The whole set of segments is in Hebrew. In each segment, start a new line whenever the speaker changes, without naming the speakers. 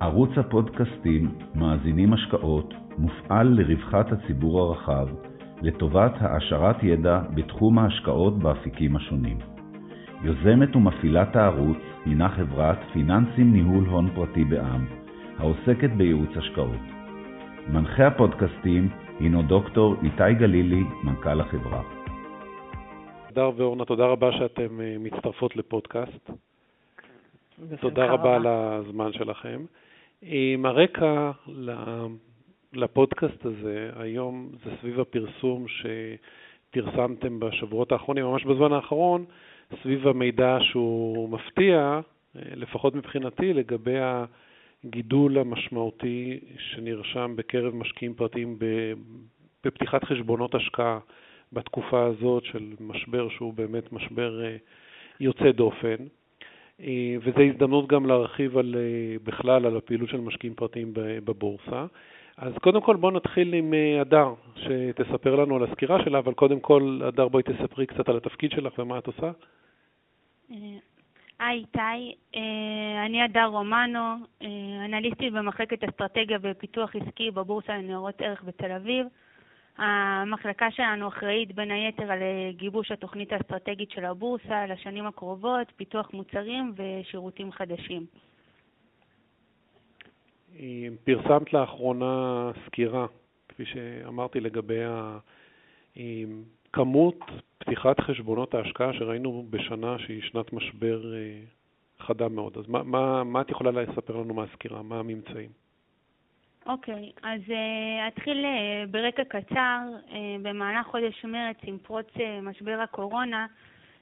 ערוץ הפודקאסטים מאזינים השקעות מופעל לרווחת הציבור הרחב, לטובת העשרת ידע בתחום ההשקעות באפיקים השונים. יוזמת ומפעילת הערוץ הינה חברת פיננסים ניהול הון פרטי בע"מ, העוסקת בייעוץ השקעות. מנחה הפודקאסטים הינו דוקטור איתי גלילי, מנכ"ל החברה.
הדר ואורנה, תודה רבה שאתם אה, מצטרפות לפודקאסט. תודה רבה על הזמן שלכם. עם הרקע לפודקאסט הזה, היום זה סביב הפרסום שפרסמתם בשבועות האחרונים, ממש בזמן האחרון, סביב המידע שהוא מפתיע, לפחות מבחינתי, לגבי הגידול המשמעותי שנרשם בקרב משקיעים פרטיים בפתיחת חשבונות השקעה בתקופה הזאת של משבר שהוא באמת משבר אה, יוצא דופן. אה, וזו הזדמנות גם להרחיב על, אה, בכלל על הפעילות של משקיעים פרטיים בבורסה. אז קודם כל בואו נתחיל עם הדר, שתספר לנו על הסקירה שלה, אבל קודם כל, הדר, בואי תספרי קצת על התפקיד שלך ומה את עושה.
היי איתי, אני הדר רומנו, אנליסטית במחלקת אסטרטגיה ופיתוח עסקי בבורסה לניירות ערך בתל אביב. המחלקה שלנו אחראית בין היתר על אה, גיבוש התוכנית האסטרטגית של הבורסה לשנים הקרובות, פיתוח מוצרים ושירותים חדשים.
פרסמת לאחרונה סקירה, כפי שאמרתי, לגבי כמות פתיחת חשבונות ההשקעה שראינו בשנה שהיא שנת משבר אה, חדה מאוד. אז מה, מה, מה את יכולה לספר לנו מהסקירה? מה הממצאים?
אוקיי, אז uh, אתחיל uh, ברקע קצר. Uh, במהלך חודש מרץ, עם פרוץ משבר הקורונה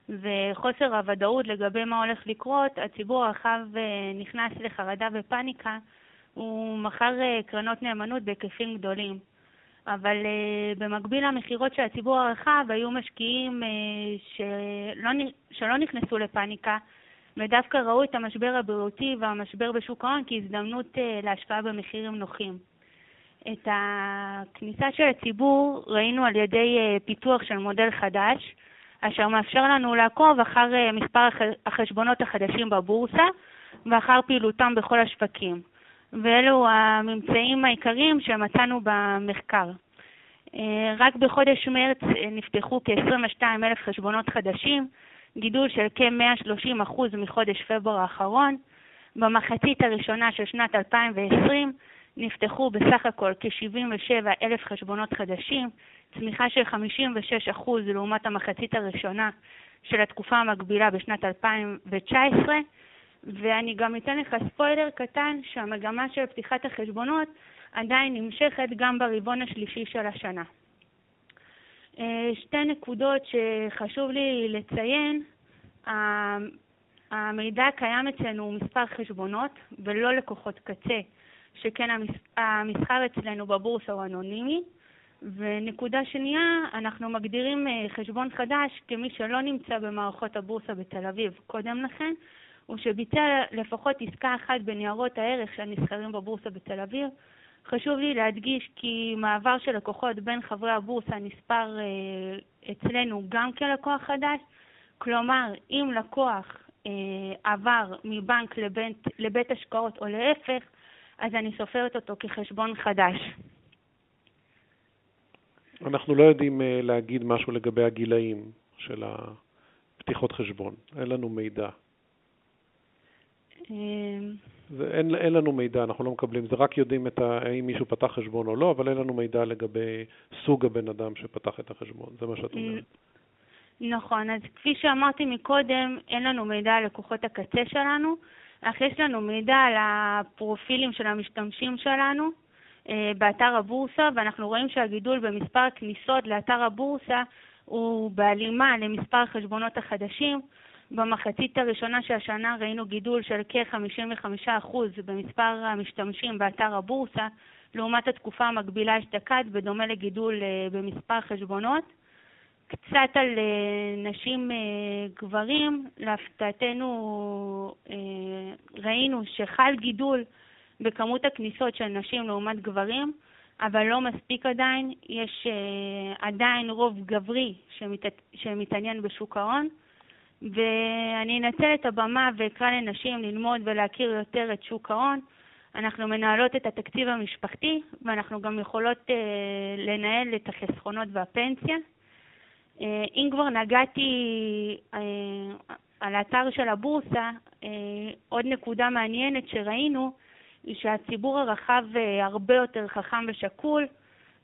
וחוסר הוודאות לגבי מה הולך לקרות, הציבור הרחב נכנס לחרדה ופניקה. הוא מכר קרנות נאמנות בהיקפים גדולים. אבל במקביל למכירות של הציבור הרחב, היו משקיעים שלא, שלא נכנסו לפניקה, ודווקא ראו את המשבר הבריאותי והמשבר בשוק ההון כהזדמנות אה, להשקעה במחירים נוחים. את הכניסה של הציבור ראינו על ידי אה, פיתוח של מודל חדש, אשר מאפשר לנו לעקוב אחר אה, מספר החשבונות החדשים בבורסה ואחר פעילותם בכל השווקים. ואלו הממצאים העיקריים שמצאנו במחקר. רק בחודש מרץ נפתחו כ-22,000 חשבונות חדשים, גידול של כ-130% מחודש פברואר האחרון. במחצית הראשונה של שנת 2020 נפתחו בסך הכל כ-77 אלף חשבונות חדשים, צמיחה של 56% לעומת המחצית הראשונה של התקופה המקבילה בשנת 2019, ואני גם אתן לך ספוילר קטן שהמגמה של פתיחת החשבונות עדיין נמשכת גם ברבעון השלישי של השנה. אה, שתי נקודות שחשוב לי לציין, המידע הקיים אצלנו מספר חשבונות ולא לקוחות קצה, שכן המסחר אצלנו בבורסה הוא אנונימי. ונקודה שנייה, אנחנו מגדירים אה, חשבון חדש כמי שלא נמצא במערכות הבורסה בתל אביב קודם לכן, ושביצע לפחות עסקה אחת בניירות הערך שהנסחרים בבורסה בתל אביב, חשוב לי להדגיש כי מעבר של לקוחות בין חברי הבורסה נספר אה, אצלנו גם כלקוח חדש, כלומר, אם לקוח אה, עבר מבנק לבית, לבית השקעות או להפך, אז אני סופרת אותו כחשבון חדש.
אנחנו לא יודעים אה, להגיד משהו לגבי הגילאים של הפתיחות חשבון, אין לנו מידע. זה, אין, אין לנו מידע, אנחנו לא מקבלים, זה רק יודעים את ה, האם מישהו פתח חשבון או לא, אבל אין לנו מידע לגבי סוג הבן אדם שפתח את החשבון, זה מה שאת אומרת.
נכון, אז כפי שאמרתי מקודם, אין לנו מידע על לקוחות הקצה שלנו, אך יש לנו מידע על הפרופילים של המשתמשים שלנו אה, באתר הבורסה, ואנחנו רואים שהגידול במספר הכניסות לאתר הבורסה הוא בהלימה למספר החשבונות החדשים. במחצית הראשונה של השנה ראינו גידול של כ-55% במספר המשתמשים באתר הבורסה, לעומת התקופה המקבילה אשתקד, בדומה לגידול אה, במספר חשבונות. קצת על אה, נשים אה, גברים, להפתעתנו ראינו שחל גידול בכמות הכניסות של נשים לעומת גברים, אבל לא מספיק עדיין. יש עדיין רוב גברי שמת... שמתעניין בשוק ההון. ואני אנצל את הבמה ואקרא לנשים ללמוד ולהכיר יותר את שוק ההון. אנחנו מנהלות את התקציב המשפחתי, ואנחנו גם יכולות אה, לנהל את החסכונות והפנסיה. אה, אם כבר נגעתי אה, על האתר של הבורסה, אה, עוד נקודה מעניינת שראינו היא שהציבור הרחב אה, הרבה יותר חכם ושקול.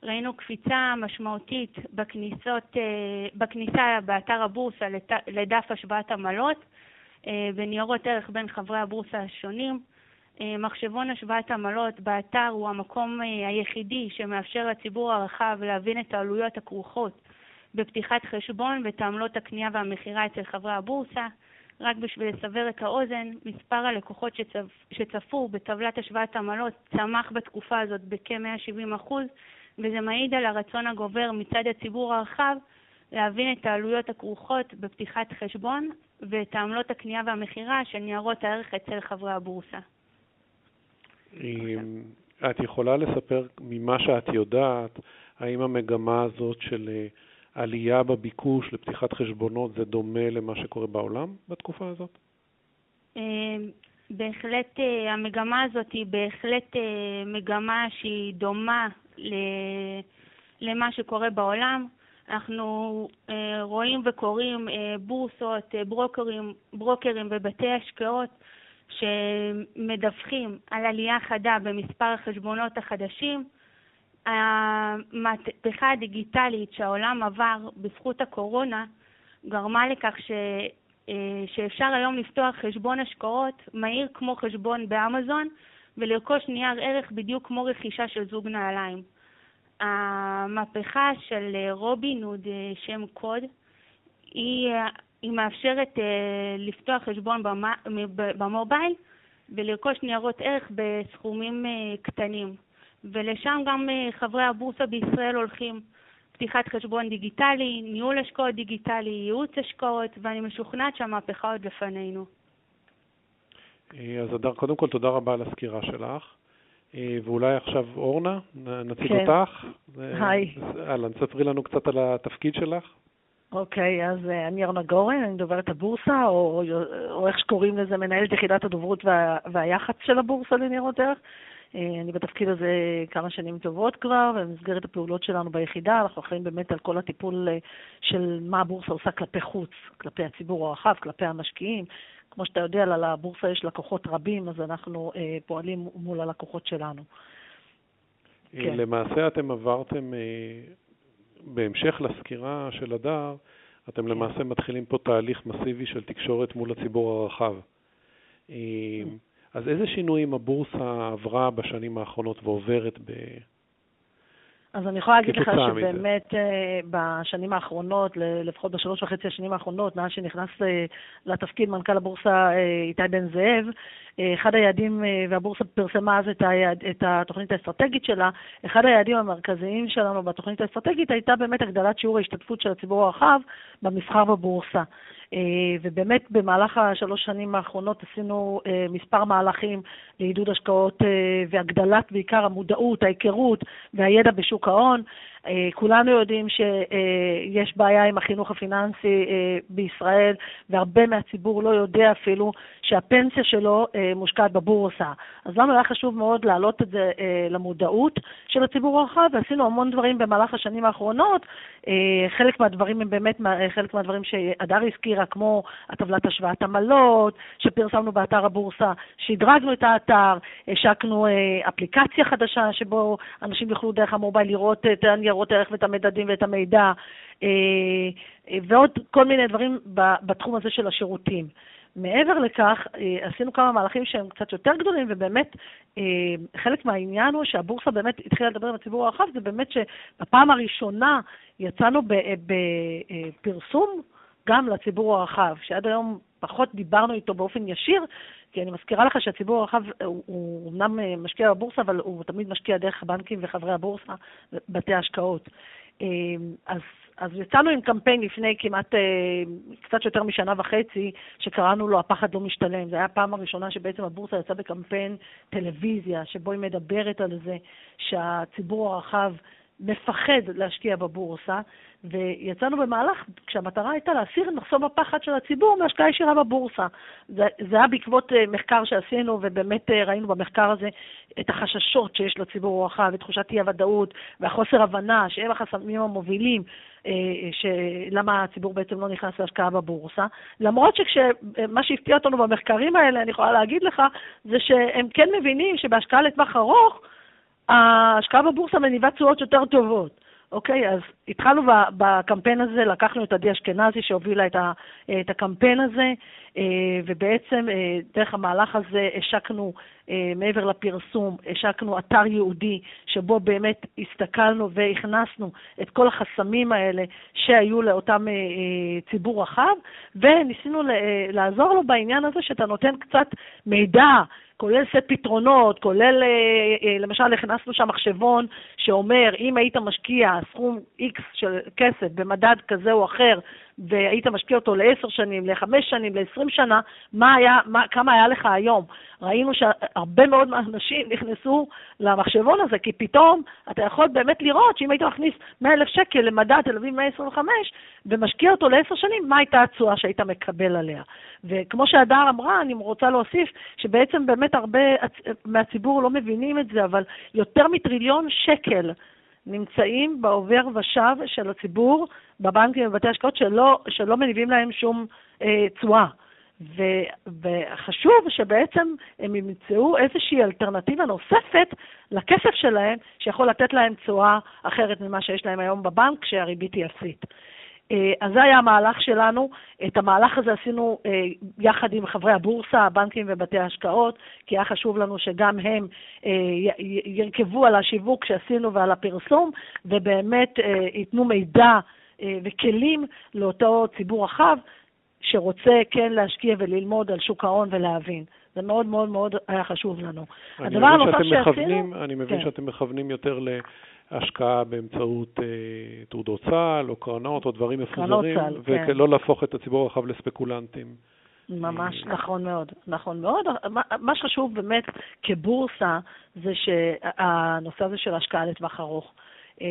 ראינו קפיצה משמעותית בכניסות, אה, בכניסה באתר הבורסה לדף השוואת עמלות וניירות ערך בין חברי הבורסה השונים. מחשבון השוואת עמלות באתר הוא המקום היחידי שמאפשר לציבור הרחב להבין את העלויות הכרוכות בפתיחת חשבון ואת עמלות הקנייה והמכירה אצל חברי הבורסה. רק בשביל לסבר את האוזן, מספר הלקוחות שצפ... שצפו בטבלת השוואת עמלות צמח בתקופה הזאת בכ-170%, וזה מעיד על הרצון הגובר מצד הציבור הרחב להבין את העלויות הכרוכות בפתיחת חשבון ואת העמלות הקנייה והמכירה של ניירות הערך אצל חברי הבורסה.
את יכולה לספר ממה שאת יודעת, האם המגמה הזאת של אה, עלייה בביקוש לפתיחת חשבונות זה דומה למה שקורה בעולם בתקופה הזאת?
אה, בהחלט, אה, המגמה הזאת היא בהחלט מגמה שהיא דומה למה שקורה בעולם. אנחנו רואים וקוראים בורסות, ברוקרים, ברוקרים ובתי השקעות שמדווחים על עלייה חדה במספר החשבונות החדשים. המהפכה הדיגיטלית שהעולם עבר בזכות הקורונה גרמה לכך ש, אה, שאפשר היום לפתוח חשבון השקעות מהיר כמו חשבון באמזון ולרכוש נייר ערך בדיוק כמו רכישה של זוג נעליים. המהפכה של רובין הוד, אה, שם קוד, היא, היא מאפשרת אה, לפתוח חשבון במובייל ולרכוש ניירות ערך בסכומים קטנים. ולשם גם אה, חברי הבורסה בישראל הולכים. פתיחת חשבון דיגיטלי, ניהול השקעות דיגיטלי, ייעוץ השקעות, ואני משוכנעת שהמהפכה עוד לפנינו.
אה, אז אדר, קודם כל תודה רבה על הסקירה שלך. אה, ואולי עכשיו אורנה, נציג כן. אותך.
היי.
אהלן, ספרי לנו קצת על התפקיד שלך.
אוקיי, אז אני אורנה גורן, אני דוברת הבורסה, או, או איך שקוראים לזה, מנהלת יחידת הדוברות וה, והיח"צ של הבורסה לניירות ערך. אה, אני בתפקיד הזה כמה שנים טובות כבר, ובמסגרת הפעולות שלנו ביחידה אנחנו אחראים באמת על כל הטיפול אה, של מה הבורסה עושה כלפי חוץ, כלפי הציבור הרחב, כלפי המשקיעים. כמו שאתה יודע, לבורסה יש לקוחות רבים, אז אנחנו אה, פועלים מול הלקוחות שלנו.
כן. למעשה אתם עברתם, בהמשך לסקירה של הדר, אתם כן. למעשה מתחילים פה תהליך מסיבי של תקשורת מול הציבור הרחב. כן. אז איזה שינויים הבורסה עברה בשנים האחרונות ועוברת ב...
אז אני יכולה להגיד לך שבאמת אה, בשנים האחרונות, לפחות בשלוש וחצי השנים האחרונות, מאז שנכנס אה, לתפקיד מנכ"ל הבורסה אה, איתי בן זאב, אחד היעדים, והבורסה פרסמה אז את, היעד, את התוכנית האסטרטגית שלה, אחד היעדים המרכזיים שלנו בתוכנית האסטרטגית הייתה באמת הגדלת שיעור ההשתתפות של הציבור הרחב במסחר בבורסה. אה, ובאמת במהלך השלוש שנים האחרונות עשינו אה, מספר מהלכים לעידוד השקעות אה, והגדלת בעיקר המודעות, ההיכרות והידע בשוק ההון. אה, כולנו יודעים שיש בעיה עם החינוך הפיננסי אה, בישראל, והרבה מהציבור לא יודע אפילו שהפנסיה שלו אה, מושקעת בבורסה. אז לנו היה חשוב מאוד להעלות את זה למודעות של הציבור הרחב, ועשינו המון דברים במהלך השנים האחרונות. חלק מהדברים הם באמת חלק מהדברים שהדר הזכירה, כמו הטבלת השוואת עמלות, שפרסמנו באתר הבורסה, שדרגנו את האתר, השקנו אפליקציה חדשה שבו אנשים יוכלו דרך המובייל לראות את הניירות. ניירות ערך ואת המדדים ואת המידע, אה, אה, ועוד כל מיני דברים בתחום הזה של השירותים. מעבר לכך, אה, עשינו כמה מהלכים שהם קצת יותר גדולים, ובאמת חלק מהעניין הוא שהבורסה באמת התחילה לדבר עם הציבור הרחב, זה באמת שבפעם הראשונה יצאנו בפרסום גם לציבור הרחב, שעד היום פחות דיברנו איתו באופן ישיר, כי אני מזכירה לך שהציבור הרחב הוא אמנם משקיע בבורסה, אבל הוא תמיד משקיע דרך הבנקים וחברי הבורסה, בתי ההשקעות. אה, אז, אז יצאנו עם קמפיין לפני כמעט, אה, קצת יותר משנה וחצי, שקראנו לו הפחד לא משתלם. זו הייתה הפעם הראשונה שבעצם הבורסה יצאה בקמפיין טלוויזיה, שבו היא מדברת על זה שהציבור הרחב מפחד להשקיע בבורסה, ויצאנו במהלך כשהמטרה הייתה להסיר את מחסום הפחד של הציבור מהשקעה ישירה בבורסה. זה, זה היה בעקבות אה, מחקר שעשינו, ובאמת אה, ראינו במחקר הזה את החששות שיש לציבור הרחב, את תחושת אי-הוודאות והחוסר הבנה שהם החסמים המובילים, אה, למה הציבור בעצם לא נכנס להשקעה בבורסה. למרות שמה שהפתיע אותנו במחקרים האלה, אני יכולה להגיד לך, זה שהם כן מבינים שבהשקעה לטווח ארוך, ההשקעה בבורסה מניבה תשואות יותר טובות. אוקיי, אז התחלנו בקמפיין הזה, לקחנו את עדי אשכנזי שהובילה את, ה, את הקמפיין הזה, אה, ובעצם אה, דרך המהלך הזה השקנו, אה, מעבר לפרסום, השקנו אתר ייעודי, שבו באמת הסתכלנו והכנסנו את כל החסמים האלה שהיו לאותם ציבור רחב, וניסינו לעזור לו בעניין הזה שאתה נותן קצת מידע כולל סט פתרונות, כולל, אה, אה, למשל, הכנסנו שם מחשבון שאומר, אם היית משקיע סכום X של כסף במדד כזה או אחר, והיית משקיע אותו לעשר שנים, לחמש שנים, לעשרים שנה, מה היה, מה, כמה היה לך היום? ראינו שהרבה מאוד מהאנשים נכנסו למחשבון הזה, כי פתאום אתה יכול באמת לראות שאם היית מכניס 100,000 שקל למדד תל אביב 125 ומשקיע אותו לעשר שנים, מה הייתה התשואה שהיית מקבל עליה? וכמו שהדר אמרה, אני רוצה להוסיף שבעצם באמת הרבה מהציבור לא מבינים את זה, אבל יותר מטריליון שקל נמצאים בעובר ושב של הציבור בבנקים ובבתי השקעות שלא, שלא מניבים להם שום אה, תשואה. ו- וחשוב שבעצם הם ימצאו איזושהי אלטרנטיבה נוספת לכסף שלהם, שיכול לתת להם תשואה אחרת ממה שיש להם היום בבנק, כשהריבית היא אפסית. אה, אז זה היה המהלך שלנו. את המהלך הזה עשינו אה, יחד עם חברי הבורסה, הבנקים ובתי ההשקעות, כי היה חשוב לנו שגם הם אה, ירכבו על השיווק שעשינו ועל הפרסום, ובאמת ייתנו מידע וכלים לאותו ציבור רחב שרוצה כן להשקיע וללמוד על שוק ההון ולהבין. זה מאוד מאוד מאוד היה חשוב לנו.
הדבר הנוסף שעשינו... אני מבין כן. שאתם מכוונים יותר ל... השקעה באמצעות אה, תעודות צה"ל או קרנות או דברים מפוזרים. ולא כן. להפוך את הציבור הרחב לספקולנטים.
ממש אה, נכון מאוד, נכון מאוד. מה שחשוב באמת כבורסה זה שהנושא הזה של השקעה לטווח ארוך. אה,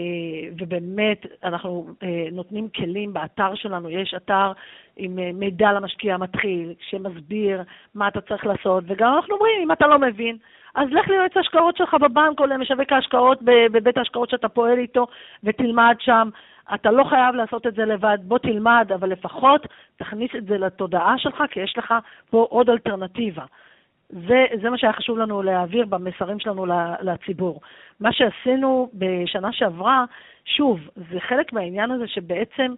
ובאמת אנחנו אה, נותנים כלים באתר שלנו, יש אתר עם מידע למשקיע המתחיל, שמסביר מה אתה צריך לעשות, וגם אנחנו אומרים, אם אתה לא מבין, אז לך ליועץ ההשקעות שלך בבנק או למשווק ההשקעות בבית ההשקעות שאתה פועל איתו ותלמד שם. אתה לא חייב לעשות את זה לבד, בוא תלמד, אבל לפחות תכניס את זה לתודעה שלך, כי יש לך פה עוד אלטרנטיבה. זה, זה מה שהיה חשוב לנו להעביר במסרים שלנו לציבור. מה שעשינו בשנה שעברה, שוב, זה חלק מהעניין הזה שבעצם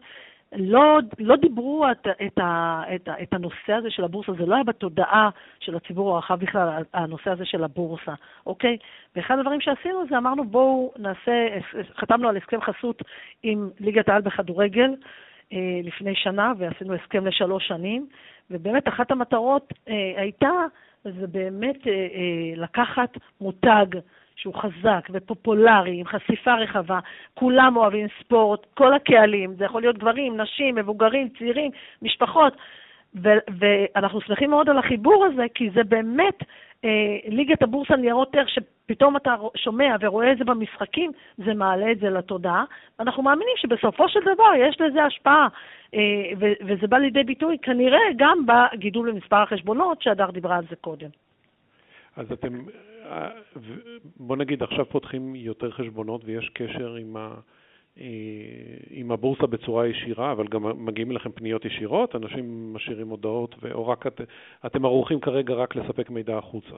לא, לא דיברו את, את, ה, את, ה, את הנושא הזה של הבורסה, זה לא היה בתודעה של הציבור הרחב בכלל, הנושא הזה של הבורסה, אוקיי? ואחד הדברים שעשינו זה אמרנו בואו נעשה, חתמנו על הסכם חסות עם ליגת העל בכדורגל אה, לפני שנה, ועשינו הסכם לשלוש שנים, ובאמת אחת המטרות אה, הייתה, זה באמת אה, אה, לקחת מותג, שהוא חזק ופופולרי, עם חשיפה רחבה, כולם אוהבים ספורט, כל הקהלים, זה יכול להיות גברים, נשים, מבוגרים, צעירים, משפחות, ואנחנו שמחים מאוד על החיבור הזה, כי זה באמת ליגת הבורסה ניירות ערך, שפתאום אתה שומע ורואה את זה במשחקים, זה מעלה את זה לתודעה. אנחנו מאמינים שבסופו של דבר יש לזה השפעה, אה, וזה בא לידי ביטוי כנראה גם בגידול במספר החשבונות, שהדר דיברה על זה קודם.
אז אתם בוא נגיד, עכשיו פותחים יותר חשבונות ויש קשר עם, ה, אה, עם הבורסה בצורה ישירה, אבל גם מגיעים אליכם פניות ישירות, אנשים משאירים הודעות, או רק את, אתם ערוכים כרגע רק לספק מידע החוצה?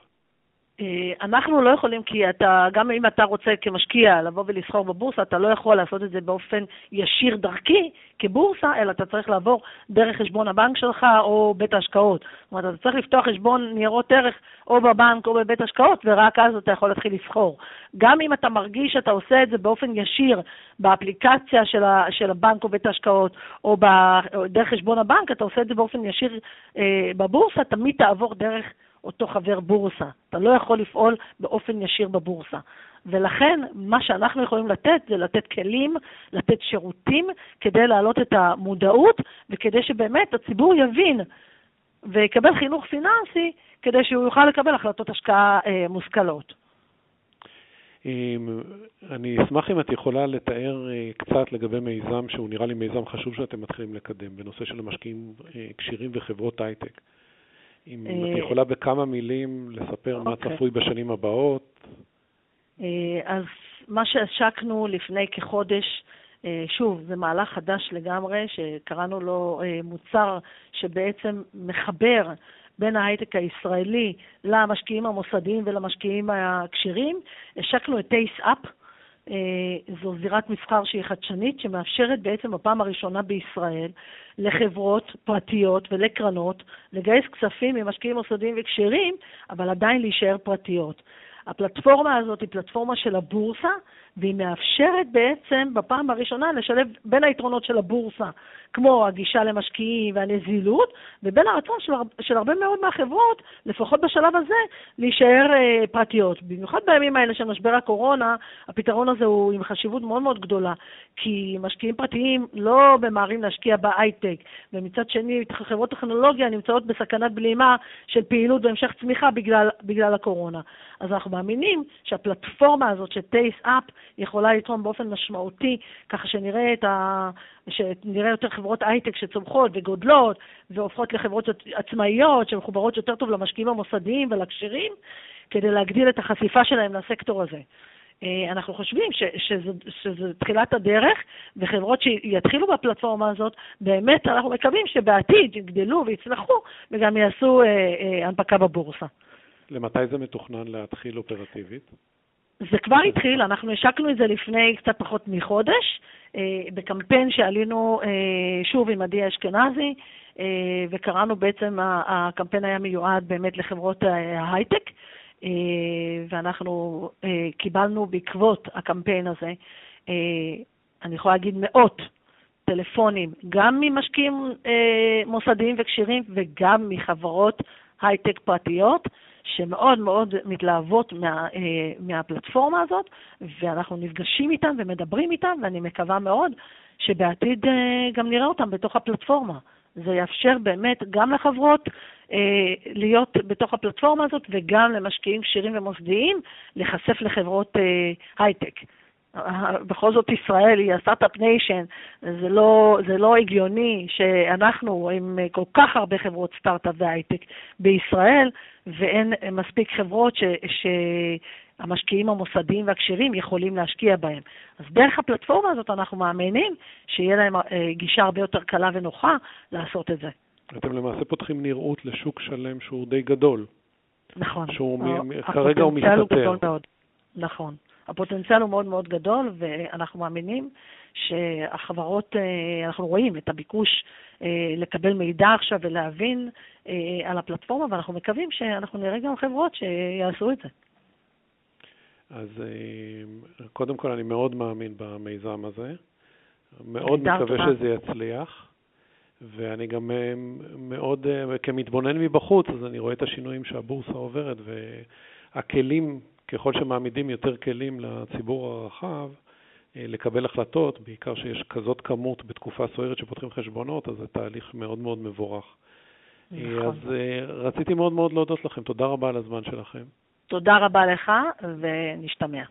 אה, אנחנו לא יכולים, כי אתה, גם אם אתה רוצה כמשקיע לבוא ולסחור בבורסה, אתה לא יכול לעשות את זה באופן ישיר דרכי כבורסה, אלא אתה צריך לעבור דרך חשבון הבנק שלך או בית ההשקעות. זאת אומרת, אתה צריך לפתוח חשבון ניירות ערך או בבנק או בבית השקעות, ורק אז אתה יכול להתחיל לסחור. גם אם אתה מרגיש שאתה עושה את זה באופן ישיר באפליקציה של, ה, של הבנק או בית ההשקעות, או, או דרך חשבון הבנק, אתה עושה את זה באופן ישיר אה, בבורסה, תמיד תעבור דרך... אותו חבר בורסה. אתה לא יכול לפעול באופן ישיר בבורסה. ולכן, מה שאנחנו יכולים לתת זה לתת כלים, לתת שירותים, כדי להעלות את המודעות, וכדי שבאמת הציבור יבין ויקבל חינוך פיננסי, כדי שהוא יוכל לקבל החלטות השקעה אה, מושכלות.
אני אשמח אם את יכולה לתאר אה, קצת לגבי מיזם שהוא נראה לי מיזם חשוב שאתם מתחילים לקדם, בנושא של המשקיעים אה, כשירים וחברות הייטק. אם את יכולה בכמה מילים לספר מה אוקיי. צפוי בשנים הבאות.
אז מה שהשקנו לפני כחודש, שוב, זה מהלך חדש לגמרי, שקראנו לו מוצר שבעצם מחבר בין ההייטק הישראלי למשקיעים המוסדיים ולמשקיעים הכשירים. השקנו את טייס אפ, אה, זו זירת מסחר שהיא חדשנית, שמאפשרת בעצם בפעם הראשונה בישראל לחברות פרטיות ולקרנות לגייס כספים ממשקיעים מוסדיים וכשירים, אבל עדיין להישאר פרטיות. הפלטפורמה הזאת היא פלטפורמה של הבורסה, והיא מאפשרת בעצם בפעם הראשונה לשלב בין היתרונות של הבורסה, כמו הגישה למשקיעים והנזילות, ובין הרצון של, של הרבה מאוד מהחברות, לפחות בשלב הזה, להישאר אה, פרטיות. במיוחד בימים האלה של משבר הקורונה, הפתרון הזה הוא עם חשיבות מאוד מאוד גדולה, כי משקיעים פרטיים לא ממהרים להשקיע בהייטק, ומצד שני חברות טכנולוגיה נמצאות בסכנת בלימה של פעילות והמשך צמיחה בגלל, בגלל הקורונה. אז אנחנו מאמינים שהפלטפורמה הזאת של טייס אפ יכולה לתרום באופן משמעותי, ככה שנראה, ה... שנראה יותר חברות הייטק שצומחות וגודלות והופכות לחברות עצמאיות שמחוברות יותר טוב למשקיעים המוסדיים ולקשרים, כדי להגדיל את החשיפה שלהם לסקטור הזה. אה, אנחנו חושבים ש, שזה, שזה תחילת הדרך, וחברות שיתחילו בפלטפורמה הזאת, באמת אנחנו מקווים שבעתיד יגדלו ויצלחו וגם יעשו אה, אה, הנפקה בבורסה.
למתי זה מתוכנן להתחיל אופרטיבית?
זה כבר התחיל, אנחנו השקנו את זה לפני קצת פחות מחודש, אה, בקמפיין שעלינו אה, שוב עם עדי אשכנזי, אה, וקראנו בעצם, הקמפיין היה מיועד באמת לחברות ההייטק, ואנחנו קיבלנו בעקבות הקמפיין הזה, אני יכולה להגיד מאות טלפונים, גם ממשקיעים מוסדיים וכשירים וגם מחברות הייטק פרטיות, שמאוד מאוד מתלהבות מה, אה, מהפלטפורמה הזאת, ואנחנו נפגשים איתם ומדברים איתם, ואני מקווה מאוד שבעתיד אה, גם נראה אותם בתוך הפלטפורמה. זה יאפשר באמת גם לחברות אה, להיות בתוך הפלטפורמה הזאת וגם למשקיעים כשירים ומוסדיים להיחשף לחברות אה, הייטק. בכל זאת ישראל היא ה start-up nation, זה לא, זה לא הגיוני שאנחנו עם כל כך הרבה חברות סטארט-אפ והייטק בישראל, ואין מספיק חברות ש, שהמשקיעים המוסדיים והכשירים יכולים להשקיע בהם. אז דרך הפלטפורמה הזאת אנחנו מאמינים שיהיה להם אה, גישה הרבה יותר קלה ונוחה לעשות את זה.
אתם למעשה פותחים נראות לשוק שלם שהוא די גדול.
נכון.
שהוא מ... כרגע הוא מסתתר. הוא גדול מאוד.
נכון. הפוטנציאל הוא מאוד מאוד גדול, ואנחנו מאמינים שהחברות, אה, אנחנו רואים את הביקוש אה, לקבל מידע עכשיו ולהבין על הפלטפורמה, ואנחנו מקווים שאנחנו נראה גם חברות שיעשו את זה.
אז קודם כל, אני מאוד מאמין במיזם הזה. מאוד מקווה תודה. שזה יצליח. ואני גם מאוד, כמתבונן מבחוץ, אז אני רואה את השינויים שהבורסה עוברת, והכלים ככל שמעמידים יותר כלים לציבור הרחב אה, לקבל החלטות, בעיקר שיש כזאת כמות בתקופה סוערת שפותחים חשבונות, אז זה תהליך מאוד מאוד מבורך. נכון. אז אה, רציתי מאוד מאוד להודות לכם. תודה רבה על הזמן שלכם.
תודה רבה לך, ונשתמע.